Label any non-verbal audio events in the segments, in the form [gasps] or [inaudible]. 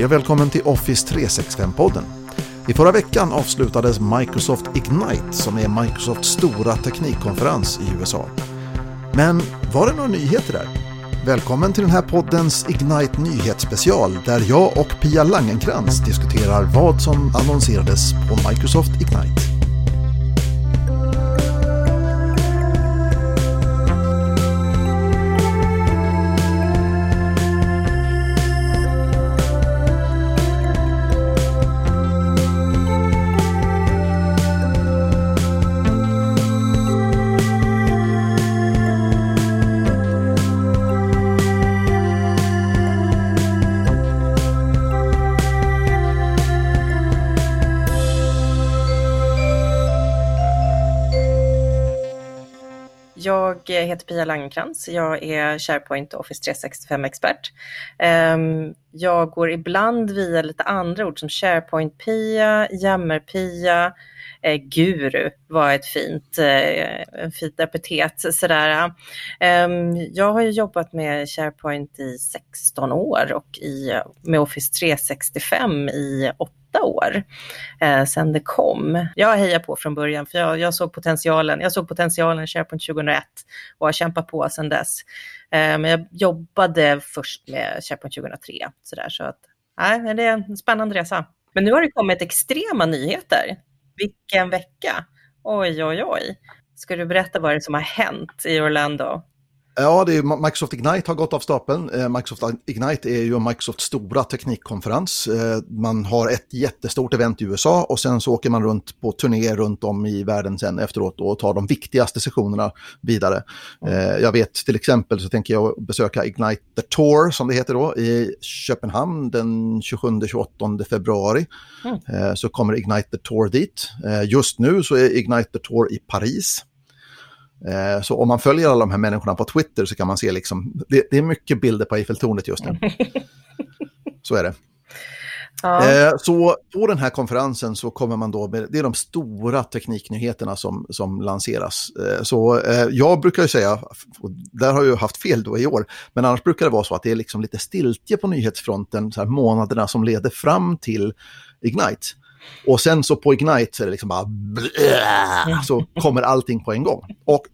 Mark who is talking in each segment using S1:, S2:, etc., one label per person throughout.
S1: Hej och välkommen till Office 365-podden. I förra veckan avslutades Microsoft Ignite som är Microsofts stora teknikkonferens i USA. Men var det några nyheter där? Välkommen till den här poddens Ignite nyhetsspecial där jag och Pia Langenkrans diskuterar vad som annonserades på Microsoft Ignite.
S2: Jag heter Pia Langenkrantz. Jag är SharePoint Office 365-expert. Ehm, jag går ibland via lite andra ord som SharePoint-Pia, Jammer-Pia, eh, Guru var ett fint, eh, en fint epitet. Sådär. Ehm, jag har jobbat med SharePoint i 16 år och i, med Office 365 i 8 åtta år eh, sedan det kom. Jag hejar på från början för jag, jag såg potentialen. Jag såg potentialen i SharePoint 2001 och har kämpat på sedan dess. Eh, men jag jobbade först med SharePoint 2003. Så, där, så att, nej, det är en spännande resa. Men nu har det kommit extrema nyheter. Vilken vecka! Oj, oj, oj. Ska du berätta vad det är som har hänt i Orlando?
S1: Ja, det är, Microsoft Ignite har gått av stapeln. Eh, Microsoft Ignite är ju Microsofts stora teknikkonferens. Eh, man har ett jättestort event i USA och sen så åker man runt på turné runt om i världen sen efteråt och tar de viktigaste sessionerna vidare. Mm. Jag vet till exempel så tänker jag besöka Ignite the Tour som det heter då i Köpenhamn den 27-28 februari. Mm. Så kommer Ignite the Tour dit. Just nu så är Ignite the Tour i Paris. Eh, så om man följer alla de här människorna på Twitter så kan man se liksom, det, det är mycket bilder på Eiffeltornet just nu. [laughs] så är det. Ja. Eh, så på den här konferensen så kommer man då med, det är de stora tekniknyheterna som, som lanseras. Eh, så jag brukar ju säga, där har jag haft fel då i år, men annars brukar det vara så att det är liksom lite stiltje på nyhetsfronten så här månaderna som leder fram till Ignite. Och sen så på Ignite så är det liksom bara blä, så kommer allting på en gång. Och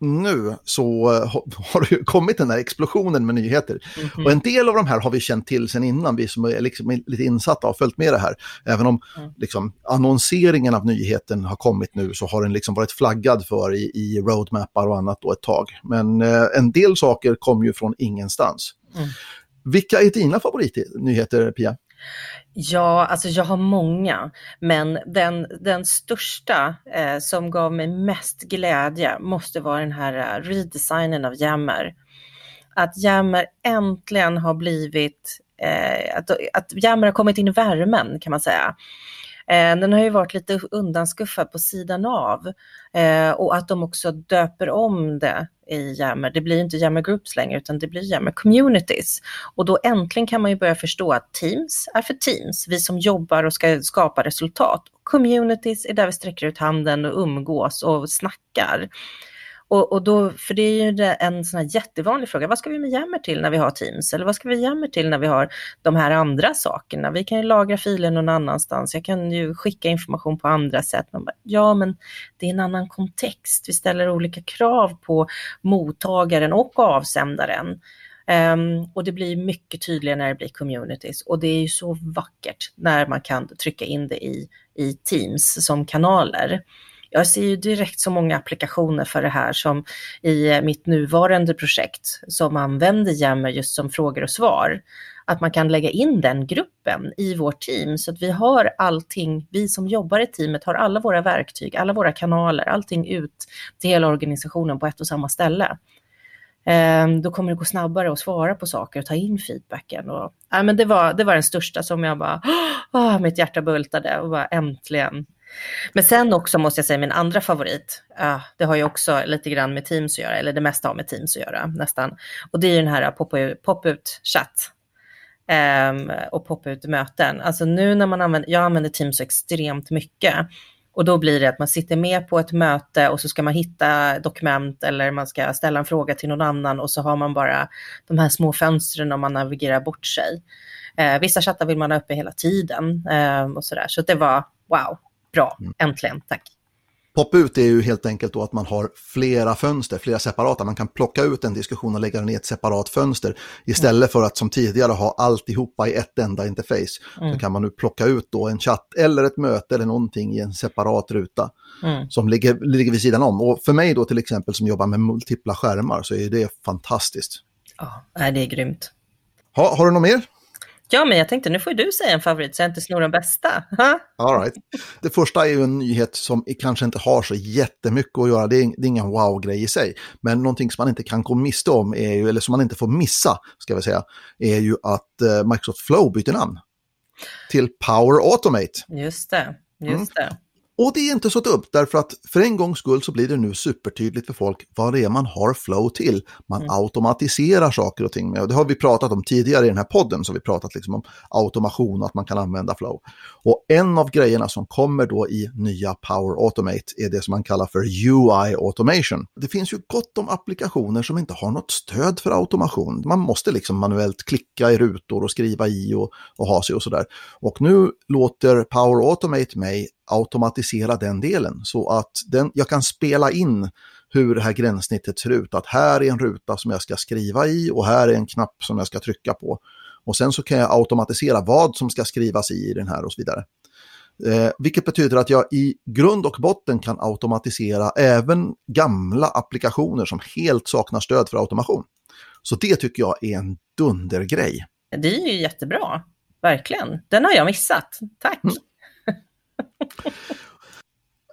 S1: nu så [laughs] har det ju kommit den här explosionen med nyheter. Mm -hmm. Och en del av de här har vi känt till sen innan, vi som är liksom lite insatta och följt med det här. Även om mm. liksom, annonseringen av nyheten har kommit nu så har den liksom varit flaggad för i, i roadmappar och annat då ett tag. Men eh, en del saker kom ju från ingenstans. Mm. Vilka är dina favoritnyheter, Pia?
S2: Ja, alltså jag har många, men den, den största eh, som gav mig mest glädje måste vara den här uh, redesignen av Jammer. Att Jammer äntligen har blivit, eh, att, att Jammer har kommit in i värmen kan man säga. Eh, den har ju varit lite undanskuffad på sidan av eh, och att de också döper om det i Jammer. Det blir inte Jammer Groups längre utan det blir Jammer Communities. Och då äntligen kan man ju börja förstå att Teams är för Teams, vi som jobbar och ska skapa resultat. Communities är där vi sträcker ut handen och umgås och snackar. Och, och då, för det är ju en sån här jättevanlig fråga, vad ska vi med Yammer till när vi har Teams? Eller vad ska vi Yammer till när vi har de här andra sakerna? Vi kan ju lagra filer någon annanstans, jag kan ju skicka information på andra sätt. Man bara, ja, men det är en annan kontext, vi ställer olika krav på mottagaren och avsändaren. Um, och det blir mycket tydligare när det blir communities och det är ju så vackert när man kan trycka in det i, i Teams som kanaler. Jag ser ju direkt så många applikationer för det här som i eh, mitt nuvarande projekt som använder Jammer just som frågor och svar. Att man kan lägga in den gruppen i vårt team så att vi har allting, vi som jobbar i teamet har alla våra verktyg, alla våra kanaler, allting ut till hela organisationen på ett och samma ställe. Ehm, då kommer det gå snabbare att svara på saker och ta in feedbacken. Och, ja, men det, var, det var den största som jag bara, åh, [gasps] ah, mitt hjärta bultade och bara äntligen, men sen också måste jag säga min andra favorit, uh, det har ju också lite grann med Teams att göra, eller det mesta har med Teams att göra nästan. Och det är ju den här pop-ut-chatt um, ehm, och pop-ut-möten. Alltså nu när man använder, jag använder Teams så extremt mycket. Och då blir det att man sitter med på ett möte och så ska man hitta dokument eller man ska ställa en fråga till någon annan och så har man bara de här små fönstren om man navigerar bort sig. Eh, vissa chattar vill man ha uppe hela tiden eh, och sådär. Så det var wow, bra, mm. äntligen, tack.
S1: Pop-ut är ju helt enkelt då att man har flera fönster, flera separata. Man kan plocka ut en diskussion och lägga den i ett separat fönster. Istället för att som tidigare ha alltihopa i ett enda interface. Mm. Så kan man nu plocka ut då en chatt eller ett möte eller någonting i en separat ruta. Mm. Som ligger, ligger vid sidan om. Och för mig då till exempel som jobbar med multipla skärmar så är det fantastiskt.
S2: Ja, det är grymt.
S1: Ha, har du något mer?
S2: Ja, men jag tänkte nu får du säga en favorit så jag inte snor den bästa. [laughs]
S1: All right. Det första är ju en nyhet som kanske inte har så jättemycket att göra. Det är, det är ingen wow-grej i sig. Men någonting som man inte kan gå miste om, är ju, eller som man inte får missa, ska vi säga, är ju att uh, Microsoft Flow byter namn till Power Automate.
S2: Just det, just mm. det.
S1: Och det är inte så dumt, därför att för en gångs skull så blir det nu supertydligt för folk vad det är man har flow till. Man mm. automatiserar saker och ting med, och det har vi pratat om tidigare i den här podden, så vi pratat liksom om automation och att man kan använda flow. Och en av grejerna som kommer då i nya Power Automate är det som man kallar för UI Automation. Det finns ju gott om applikationer som inte har något stöd för automation. Man måste liksom manuellt klicka i rutor och skriva i och, och ha sig och sådär. Och nu låter Power Automate mig automatisera den delen så att den, jag kan spela in hur det här gränssnittet ser ut. Att här är en ruta som jag ska skriva i och här är en knapp som jag ska trycka på. Och sen så kan jag automatisera vad som ska skrivas i den här och så vidare. Eh, vilket betyder att jag i grund och botten kan automatisera även gamla applikationer som helt saknar stöd för automation. Så det tycker jag är en dundergrej.
S2: Det är ju jättebra, verkligen. Den har jag missat. Tack! Mm.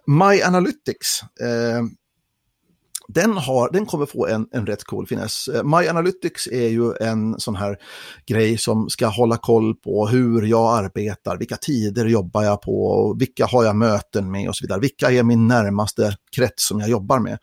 S1: My Analytics, eh, den, har, den kommer få en, en rätt cool finess. Eh, My Analytics är ju en sån här grej som ska hålla koll på hur jag arbetar, vilka tider jobbar jag på, vilka har jag möten med och så vidare. Vilka är min närmaste krets som jag jobbar med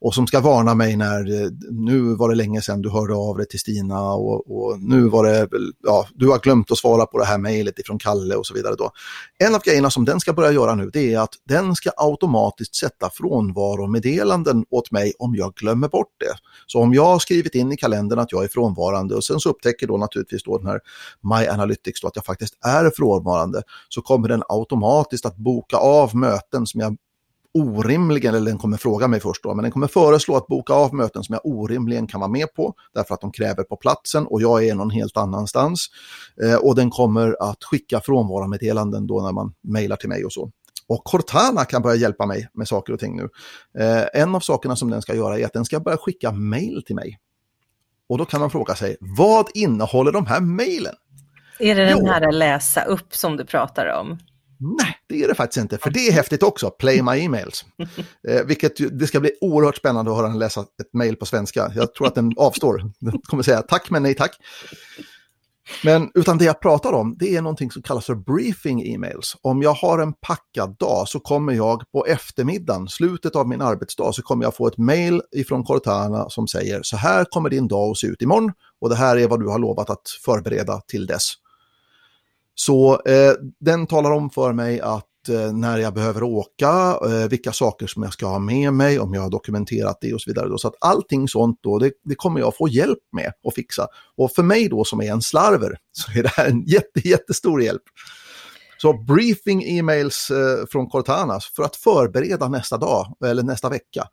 S1: och som ska varna mig när eh, nu var det länge sedan du hörde av dig till Stina och, och, nu var det, ja, du har glömt att svara på det här mejlet ifrån Kalle och så vidare. Då. En av grejerna som den ska börja göra nu det är att den ska automatiskt sätta frånvaromeddelanden åt mig om jag glömmer bort det. Så om jag har skrivit in i kalendern att jag är frånvarande och sen så upptäcker då naturligtvis då den här My Analytics då att jag faktiskt är frånvarande så kommer den automatiskt att boka av möten som jag orimligen, eller den kommer fråga mig först då, men den kommer föreslå att boka av möten som jag orimligen kan vara med på, därför att de kräver på platsen och jag är någon helt annanstans. Eh, och den kommer att skicka frånvaromeddelanden då när man mejlar till mig och så. Och Cortana kan börja hjälpa mig med saker och ting nu. Eh, en av sakerna som den ska göra är att den ska börja skicka mejl till mig. Och då kan man fråga sig, vad innehåller de här mejlen?
S2: Är det den här läsa upp som du pratar om?
S1: Nej, det är det faktiskt inte, för det är häftigt också, Play My Emails. [laughs] Eh, vilket det ska bli oerhört spännande att höra den läsa ett mail på svenska. Jag tror att den [laughs] avstår. Den kommer säga tack men nej tack. Men utan det jag pratar om, det är någonting som kallas för briefing emails. Om jag har en packad dag så kommer jag på eftermiddagen, slutet av min arbetsdag, så kommer jag få ett mail ifrån Cortana som säger så här kommer din dag att se ut imorgon och det här är vad du har lovat att förbereda till dess. Så eh, den talar om för mig att eh, när jag behöver åka, eh, vilka saker som jag ska ha med mig, om jag har dokumenterat det och så vidare. Då. Så att allting sånt då, det, det, kommer jag få hjälp med att fixa. Och för mig då som är en slarver [laughs] så är det här en jätte, jättestor hjälp. Så briefing e-mails eh, från Cortana för att förbereda nästa dag eller nästa vecka.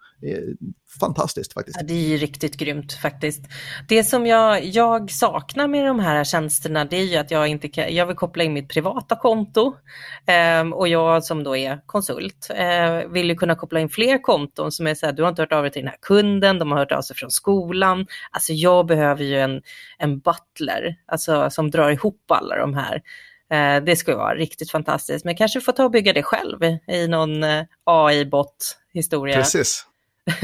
S1: fantastiskt faktiskt.
S2: Ja, det är ju riktigt grymt faktiskt. Det som jag, jag saknar med de här tjänsterna det är ju att jag inte kan, jag vill koppla in mitt privata konto eh, och jag som då är konsult eh, vill ju kunna koppla in fler konton som är så här, du har inte hört av dig till den här kunden, de har hört av sig från skolan. Alltså jag behöver ju en, en butler, alltså som drar ihop alla de här. Eh, det skulle vara riktigt fantastiskt, men kanske få ta och bygga det själv i någon eh, AI-bot-historia.
S1: Precis.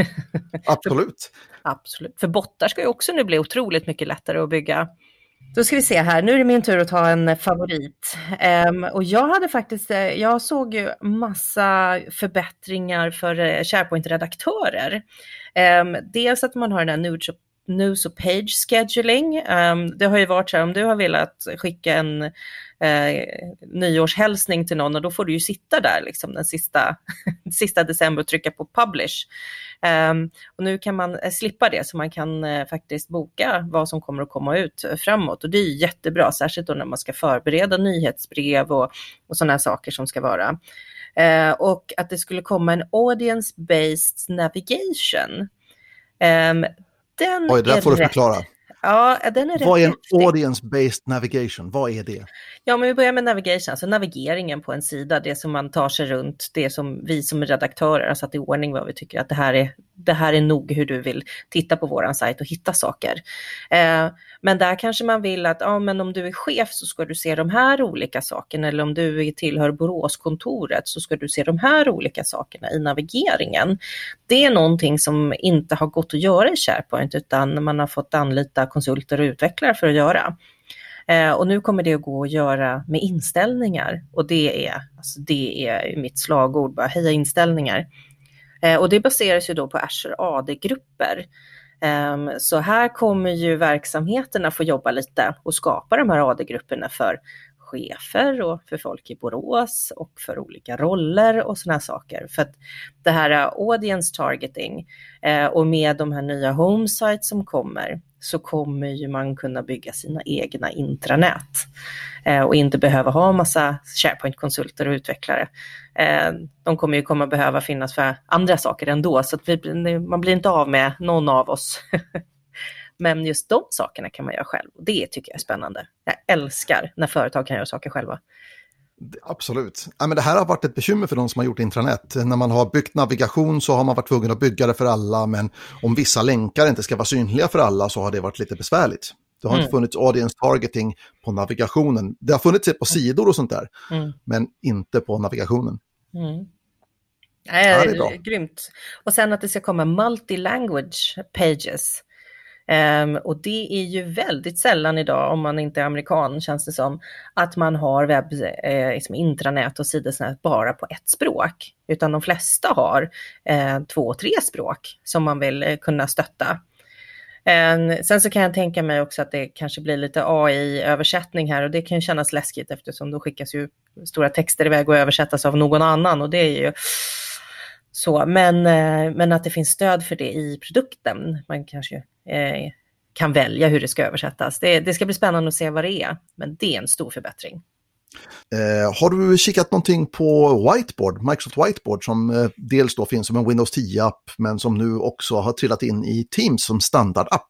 S1: [laughs] Absolut.
S2: Absolut. För bottar ska ju också nu bli otroligt mycket lättare att bygga. Då ska vi se här, nu är det min tur att ta en favorit. Um, och jag hade faktiskt, eh, jag såg ju massa förbättringar för SharePoint-redaktörer. Um, dels att man har den här News och page scheduling. Um, det har ju varit så här om du har velat skicka en eh, nyårshälsning till någon och då får du ju sitta där liksom den sista, [laughs] sista december och trycka på publish. Um, och nu kan man eh, slippa det så man kan eh, faktiskt boka vad som kommer att komma ut eh, framåt och det är jättebra, särskilt då när man ska förbereda nyhetsbrev och, och sådana saker som ska vara. Ehm, och att det skulle komma en audience-based navigation. Um, den
S1: Oj, det där får du förklara.
S2: Ja, den är rätt
S1: Vad är en audience-based navigation? Vad är det?
S2: Ja, men vi börjar med navigation, alltså navigeringen på en sida, det som man tar sig runt, det som vi som redaktörer har satt i ordning vad vi tycker att det här är, det här är nog hur du vill titta på våran sajt och hitta saker. Eh, men där kanske man vill att, ja men om du är chef så ska du se de här olika sakerna, eller om du tillhör Boråskontoret så ska du se de här olika sakerna i navigeringen. Det är någonting som inte har gått att göra i SharePoint, utan man har fått anlita konsulter och utvecklare för att göra. Eh, och nu kommer det att gå att göra med inställningar och det är, alltså det är mitt slagord, bara heja inställningar. Eh, och det baseras ju då på Azure AD-grupper. Ehm, så här kommer ju verksamheterna få jobba lite och skapa de här AD-grupperna för chefer och för folk i Borås och för olika roller och sådana saker. För att det här audience targeting eh, och med de här nya homesites som kommer så kommer ju man kunna bygga sina egna intranät eh, och inte behöva ha massa SharePoint-konsulter och utvecklare. Eh, de kommer ju komma behöva finnas för andra saker ändå, så att vi, man blir inte av med någon av oss. [laughs] Men just de sakerna kan man göra själv och det tycker jag är spännande. Jag älskar när företag kan göra saker själva.
S1: Absolut. Ja, men det här har varit ett bekymmer för de som har gjort intranät. När man har byggt navigation så har man varit tvungen att bygga det för alla, men om vissa länkar inte ska vara synliga för alla så har det varit lite besvärligt. Det har mm. inte funnits audience targeting på navigationen. Det har funnits på sidor och sånt där, mm. men inte på navigationen.
S2: Mm. Nej, ja, det är bra. Grymt. Och sen att det ska komma multi-language pages. Um, och det är ju väldigt sällan idag, om man inte är amerikan känns det som, att man har webb, eh, liksom intranät och sidosnät bara på ett språk. Utan de flesta har eh, två, tre språk som man vill eh, kunna stötta. Um, sen så kan jag tänka mig också att det kanske blir lite AI-översättning här och det kan ju kännas läskigt eftersom då skickas ju stora texter iväg och översättas av någon annan och det är ju så, men, eh, men att det finns stöd för det i produkten. Man kanske eh, kan välja hur det ska översättas. Det, det, ska bli spännande att se vad det är, men det är en stor förbättring.
S1: Eh, har du kikat någonting på Whiteboard, Microsoft Whiteboard, som eh, dels då finns som en Windows 10-app, men som nu också har trillat in i Teams som standardapp?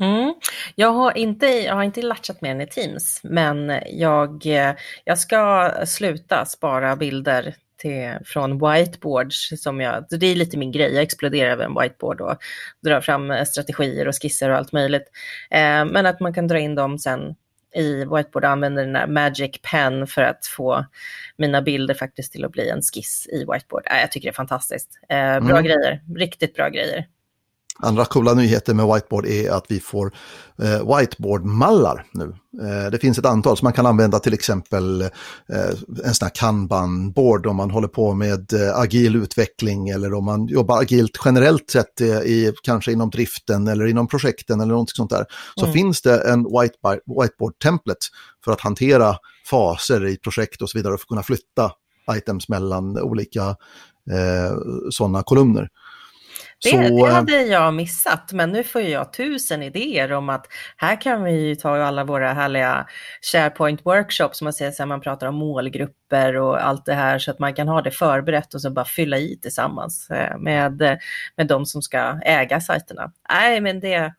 S2: Mm. Jag, har inte, jag har inte latchat med den i Teams, men jag, eh, jag ska sluta spara bilder till, från whiteboards som jag, det är lite min grej, jag exploderar över en whiteboard och drar fram eh, strategier och skisser och allt möjligt. Eh, men att man kan dra in dem sen i whiteboard och använder den där magic pen för att få mina bilder faktiskt till att bli en skiss i whiteboard. Eh, jag tycker det är fantastiskt. Eh, bra mm. grejer, riktigt bra grejer.
S1: Andra coola nyheter med whiteboard är att vi får eh, whiteboard-mallar nu. Eh, det finns ett antal som man kan använda till exempel eh, en sån här kanban-board om man håller på med eh, agil utveckling eller om man jobbar agilt generellt sett eh, i, kanske inom driften eller inom projekten eller något sånt där. Så mm. finns det en whiteboard-template för att hantera faser i projekt och så vidare och för att kunna flytta items mellan olika eh, sådana kolumner.
S2: Det, så, det, hade jag missat, men nu får jag tusen idéer om att här kan vi ta alla våra härliga SharePoint workshops, man säger så här, man pratar om målgrupper och allt det här så att man kan ha det förberett och så bara fylla i tillsammans eh, med, med de som ska äga sajterna. Nej, men det,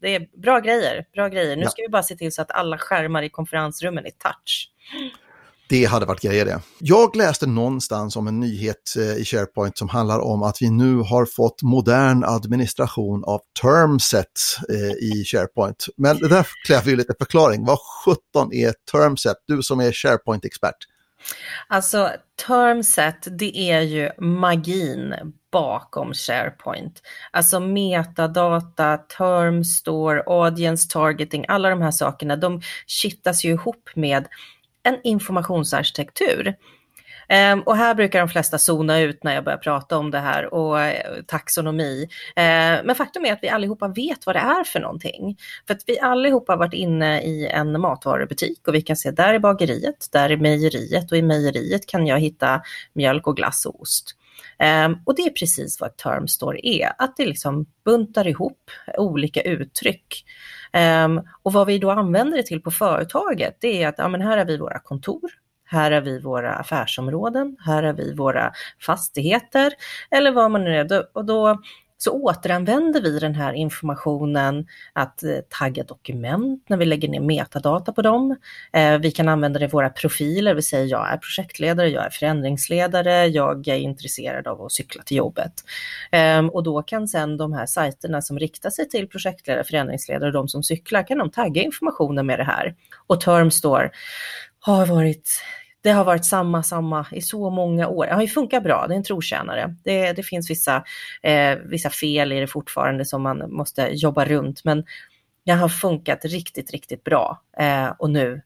S2: det är bra grejer, bra grejer. Nu ska vi bara se till så att alla skärmar i konferensrummen är touch.
S1: Det hade varit grejer det. Jag läste någonstans om en nyhet eh, i SharePoint som handlar om att vi nu har fått modern administration av TermSets eh, i SharePoint. Men det där kräver ju lite förklaring. Vad 17 är termset? Du som är SharePoint-expert.
S2: Alltså termset, det är ju magin bakom SharePoint. Alltså metadata, term store, audience targeting, alla de här sakerna, de kittas ju ihop med en informationsarkitektur. Ehm, och här brukar de flesta zona ut när jag börjar prata om det här och eh, taxonomi. Ehm, men faktum är att vi allihopa vet vad det är för någonting. För att vi allihopa har varit inne i en matvarubutik och vi kan se där är bageriet, där är mejeriet och i mejeriet kan jag hitta mjölk och glass och ost. Ehm, och det är precis vad Termstore är, att det liksom buntar ihop olika uttryck. Um, och vad vi då använder det till på företaget, det är att ja, men här har vi våra kontor, här har vi våra affärsområden, här har vi våra fastigheter eller vad man nu är. Och då så återanvänder vi den här informationen att eh, tagga dokument när vi lägger ner metadata på dem. Eh, vi kan använda det i våra profiler, vi säger jag är projektledare, jag är förändringsledare, jag är intresserad av att cykla till jobbet. Ehm, och då kan sen de här sajterna som riktar sig till projektledare, förändringsledare och de som cyklar, kan de tagga informationen med det här. Och Termstore har varit det har varit samma, samma i så många år. Det har ju funkat bra, det är en trotjänare. Det, det finns vissa, eh, vissa fel i det fortfarande som man måste jobba runt, men det har funkat riktigt, riktigt bra. Eh, och nu,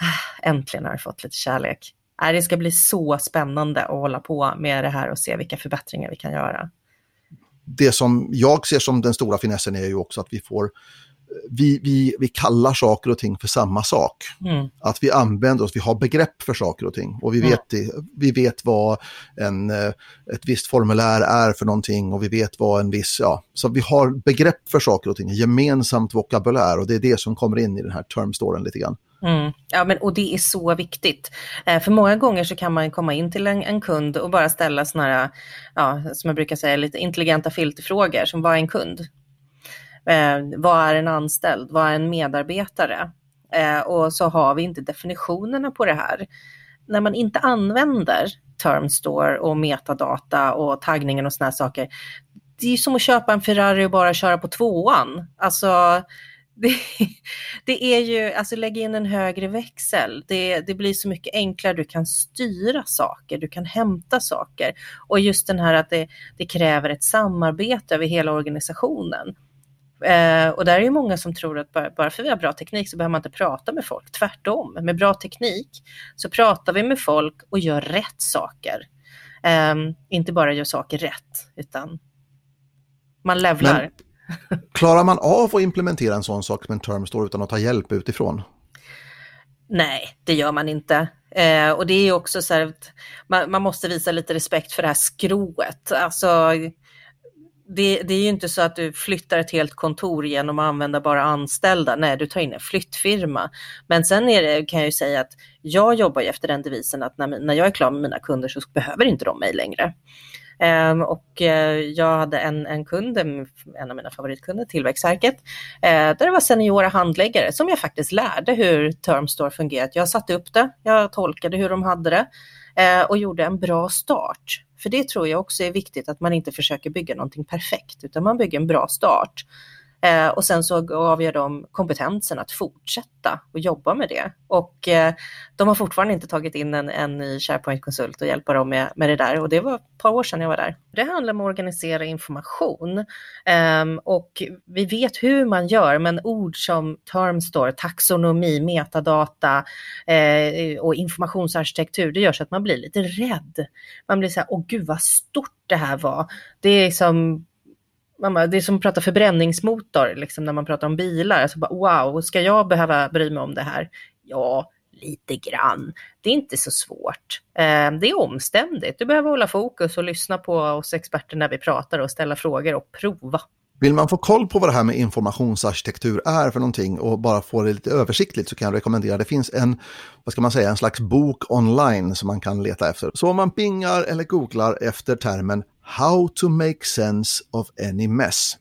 S2: ah, äntligen har jag fått lite kärlek. Äh, det ska bli så spännande att hålla på med det här och se vilka förbättringar vi kan göra.
S1: Det som jag ser som den stora finessen är ju också att vi får vi, vi, vi kallar saker och ting för samma sak. Mm. Att vi använder oss, vi har begrepp för saker och ting. Och vi vet, mm. vi vet vad en, eh, ett visst formulär är för någonting och vi vet vad en viss, ja, så vi har begrepp för saker och ting, gemensamt vokabulär och det är det som kommer in i den här termstoren lite grann.
S2: Mm. Ja, men, och det är så viktigt. Eh, för många gånger så kan man komma in till en, en kund och bara ställa sådana här, ja, som jag brukar säga, lite intelligenta filterfrågor som vad är en kund? Eh, vad är en anställd? Vad är en medarbetare? Eh, och så har vi inte definitionerna på det här. När man inte använder Termstore och metadata och taggningen och sådana saker, det är som att köpa en Ferrari och bara köra på tvåan. Alltså, [laughs] det, det, är ju, alltså lägg in en högre växel. Det, det, blir så mycket enklare. Du kan styra saker, du kan hämta saker. Och just den här att det, det kräver ett samarbete över hela organisationen. Eh, och där är ju många som tror att bara, bara för vi har bra teknik så behöver man inte prata med folk. Tvärtom, med bra teknik så pratar vi med folk och gör rätt saker. Eh, inte bara gör saker rätt, utan man levlar.
S1: Men, klarar man av att implementera en sån sak som en term store utan att ta hjälp utifrån?
S2: Nej, det gör man inte. Eh, och det är också så här, man, man, måste visa lite respekt för det här skrået. Alltså, det, det, är ju inte så att du flyttar ett helt kontor genom att använda bara anställda. Nej, du tar in en flyttfirma. Men sen är det, kan jag ju säga att jag jobbar ju efter den devisen att när, när jag är klar med mina kunder så behöver inte de mig längre. Um, och uh, jag hade en, en kund, en av mina favoritkunder, Tillväxtverket, uh, där det var seniora handläggare som jag faktiskt lärde hur Termstore fungerat. Jag satte upp det, jag tolkade hur de hade det Eh, och gjorde en bra start. För det tror jag också är viktigt att man inte försöker bygga någonting perfekt utan man bygger en bra start. Eh, och sen så gav jag dem kompetensen att fortsätta och jobba med det. Och eh, de har fortfarande inte tagit in en, en ny SharePoint-konsult och hjälpa dem med, med det där. Och det var ett par år sedan jag var där. Det handlar om att organisera information. Eh, och vi vet hur man gör, men ord som termstore, taxonomi, metadata eh, och informationsarkitektur, det gör så att man blir lite rädd. Man blir så här, åh gud vad stort det här var. Det är som Mamma, det är som att prata förbränningsmotor, liksom när man pratar om bilar. Alltså bara, wow, ska jag behöva bry mig om det här? Ja, lite grann. Det är inte så svårt. Eh, det är omständigt. Du behöver hålla fokus och lyssna på oss experter när vi pratar och ställa frågor och prova.
S1: Vill man få koll på vad det här med informationsarkitektur är för någonting och bara få det lite översiktligt så kan jag rekommendera, det finns en, vad ska man säga, en slags bok online som man kan leta efter. Så om man pingar eller googlar efter termen How to make sense of any mess.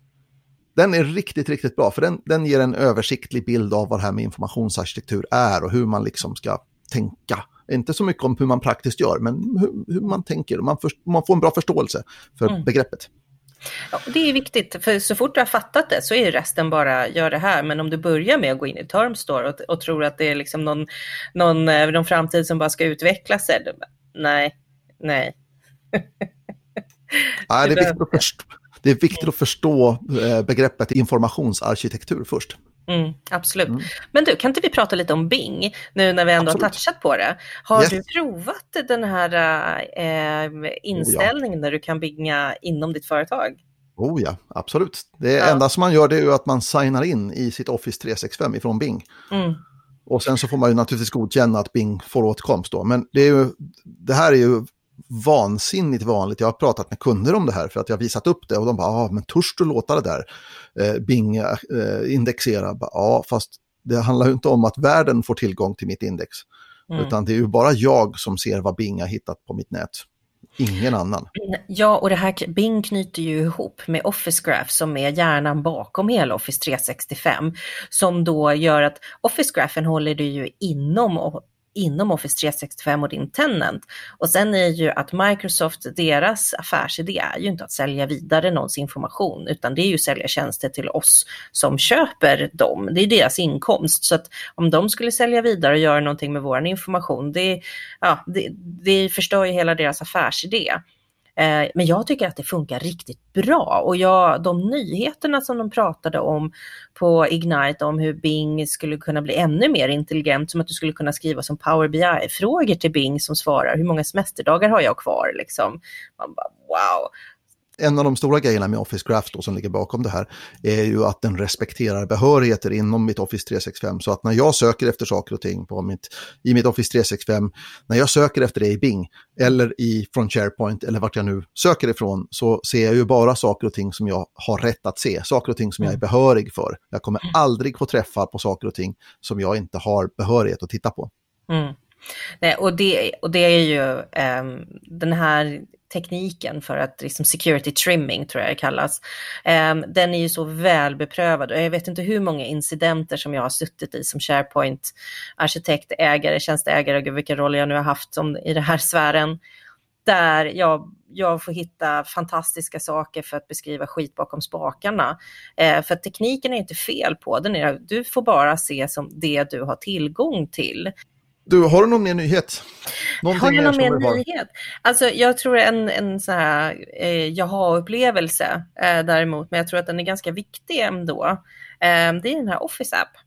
S1: Den är riktigt, riktigt bra för den, den ger en översiktlig bild av vad det här med informationsarkitektur är och hur man liksom ska tänka. Inte så mycket om hur man praktiskt gör, men hur, hur man tänker. Man, för, man får en bra förståelse för mm. begreppet.
S2: Ja, det är viktigt, för så fort du har fattat det så är resten bara gör det här. Men om du börjar med att gå in i Termstore och, och tror att det är liksom någon, någon, eh, någon framtid som bara ska utveckla sig, nej, nej. [laughs]
S1: Nej, det, är viktigt att förstå, det är viktigt att förstå eh, begreppet informationsarkitektur först.
S2: Mm, absolut. Mm. Men du, kan inte vi prata lite om Bing nu när vi ändå absolut. har touchat på det? Har yes. du provat den här äh, inställningen oh, ja. där du kan binga inom ditt företag?
S1: Oh ja, absolut. Det ja. enda som man gör det är ju att man signar in i sitt Office 365 ifrån Bing. Mm. Och sen så får man ju naturligtvis godkänna att Bing får åtkomst då. Men det, ju, det här är ju vansinnigt vanligt. Jag har pratat med kunder om det här för att jag har visat upp det och de bara, ja men törs du låta det där eh, Bing eh, indexera? Ja, fast det handlar ju inte om att världen får tillgång till mitt index. Mm. Utan det är ju bara jag som ser vad Bing har hittat på mitt nät. Ingen annan.
S2: Ja, och det här Bing knyter ju ihop med Office Graph som är hjärnan bakom hela Office 365. Som då gör att Office Graphen håller du ju inom inom Office 365 och din tenant. Och sen är ju att Microsoft, deras affärsidé är ju inte att sälja vidare någons information, utan det är ju att sälja tjänster till oss som köper dem. Det är deras inkomst. Så att om de skulle sälja vidare och göra någonting med vår information, det, ja, det, det förstör ju hela deras affärsidé. Eh, men jag tycker att det funkar riktigt bra. Och jag, de nyheterna som de pratade om på Ignite om hur Bing skulle kunna bli ännu mer intelligent, som att du skulle kunna skriva som Power BI-frågor till Bing som svarar hur många semesterdagar har jag kvar? Liksom. Man bara wow
S1: en av de stora grejerna med Office Graph då, som ligger bakom det här är ju att den respekterar behörigheter inom mitt Office 365. Så att när jag söker efter saker och ting på mitt, i mitt Office 365, när jag söker efter det i Bing eller i, från SharePoint eller vart jag nu söker ifrån så ser jag ju bara saker och ting som jag har rätt att se, saker och ting som jag är mm. behörig för. Jag kommer aldrig få träffa på saker och ting som jag inte har behörighet att titta på.
S2: Mm. Nej, och, det, och det är ju um, den här tekniken för att liksom security trimming tror jag det kallas. Ehm, den är ju så väl beprövad och jag vet inte hur många incidenter som jag har suttit i som SharePoint arkitekt, ägare, tjänsteägare, gud vilken roll jag nu har haft som, i den här sfären. Där jag, jag får hitta fantastiska saker för att beskriva skit bakom spakarna. Eh, för tekniken är inte fel på den, är, du får bara se som det du har tillgång till.
S1: Du, har du någon mer nyhet?
S2: Någonting har jag någon mer, nyhet? Alltså, jag tror en, en sån här eh, jaha-upplevelse eh, däremot, men jag tror att den är ganska viktig ändå. Eh, det är den här Office App.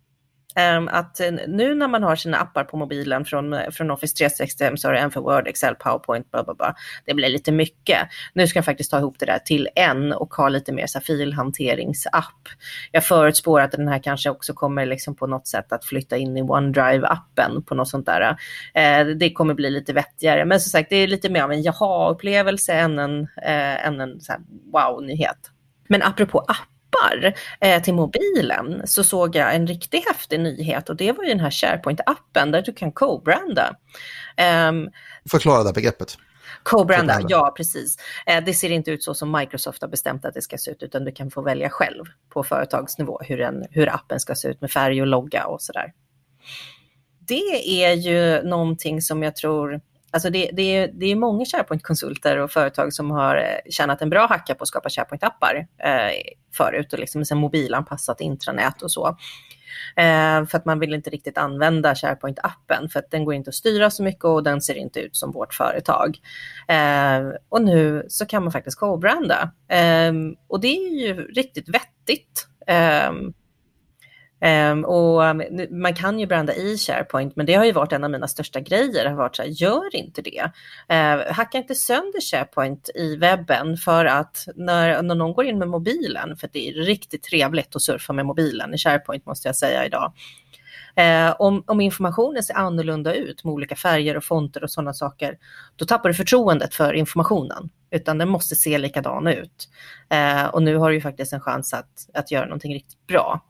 S2: Ehm, att nu när man har sina appar på mobilen från, från Office 365 så har du en för Word, Excel, PowerPoint, blah, blah, blah. det blir lite mycket. Nu ska jag faktiskt ta ihop det där till en och ha lite mer så filhanteringsapp. Jag förutspår att den här kanske också kommer liksom på något sätt att flytta in i OneDrive-appen på något sånt där. Eh, det kommer bli lite vettigare, men som sagt det är lite mer av en jaha-upplevelse än en, eh, än en wow-nyhet. Men apropå app appar eh, till mobilen så såg jag en riktigt häftig nyhet och det var ju den här SharePoint-appen där du kan co-branda. Um,
S1: Förklara det begreppet.
S2: Co-branda, ja precis. Eh, det ser inte ut så som Microsoft har bestämt att det ska se ut, utan du kan få välja själv på företagsnivå hur, en, hur appen ska se ut med färg och logga och sådär. Det är ju någonting som jag tror Alltså det, det, är, det är många SharePoint-konsulter och företag som har eh, tjänat en bra hacka på att skapa SharePoint-appar eh, förut och liksom sen mobilanpassat intranät och så. Eh, för att man vill inte riktigt använda SharePoint-appen för att den går inte att styra så mycket och den ser inte ut som vårt företag. Eh, och nu så kan man faktiskt co-branda eh, och det är ju riktigt vettigt. Eh, Um, och um, man kan ju branda i SharePoint, men det har ju varit en av mina största grejer. har varit så här, gör inte det. Uh, hacka inte sönder SharePoint i webben för att när, när någon går in med mobilen, för det är riktigt trevligt att surfa med mobilen i SharePoint måste jag säga idag. Uh, om, om, informationen ser annorlunda ut med olika färger och fonter och sådana saker, då tappar du förtroendet för informationen, utan den måste se likadan ut. Eh, och nu har du ju faktiskt en chans att, att göra någonting riktigt bra.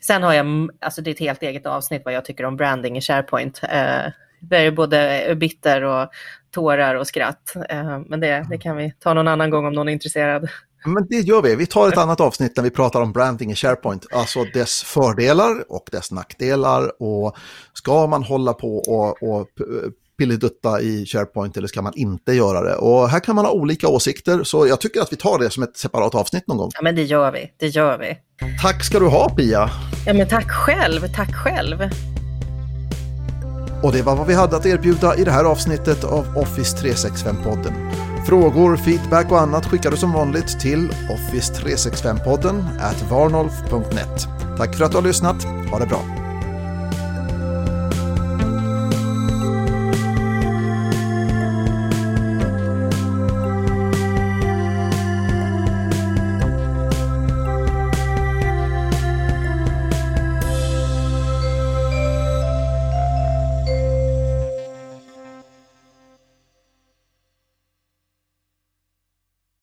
S2: Sen har jag, alltså det är ett helt eget avsnitt vad jag tycker om branding i SharePoint. Eh, det är både bitter och tårar och skratt. Eh, men det, det kan vi ta någon annan gång om någon är intresserad.
S1: Men det gör vi. Vi tar ett annat avsnitt när vi pratar om branding i SharePoint. Alltså dess fördelar och dess nackdelar. Och ska man hålla på och, och pillidutta i SharePoint eller ska man inte göra det? Och här kan man ha olika åsikter, så jag tycker att vi tar det som ett separat avsnitt någon gång.
S2: Ja, men det gör vi. Det gör vi.
S1: Tack ska du ha, Pia.
S2: Ja, men tack själv. Tack själv.
S1: Och det var vad vi hade att erbjuda i det här avsnittet av Office 365-podden. Frågor, feedback och annat skickar du som vanligt till Office365-podden at varnolf.net. Tack för att du har lyssnat. Ha det bra.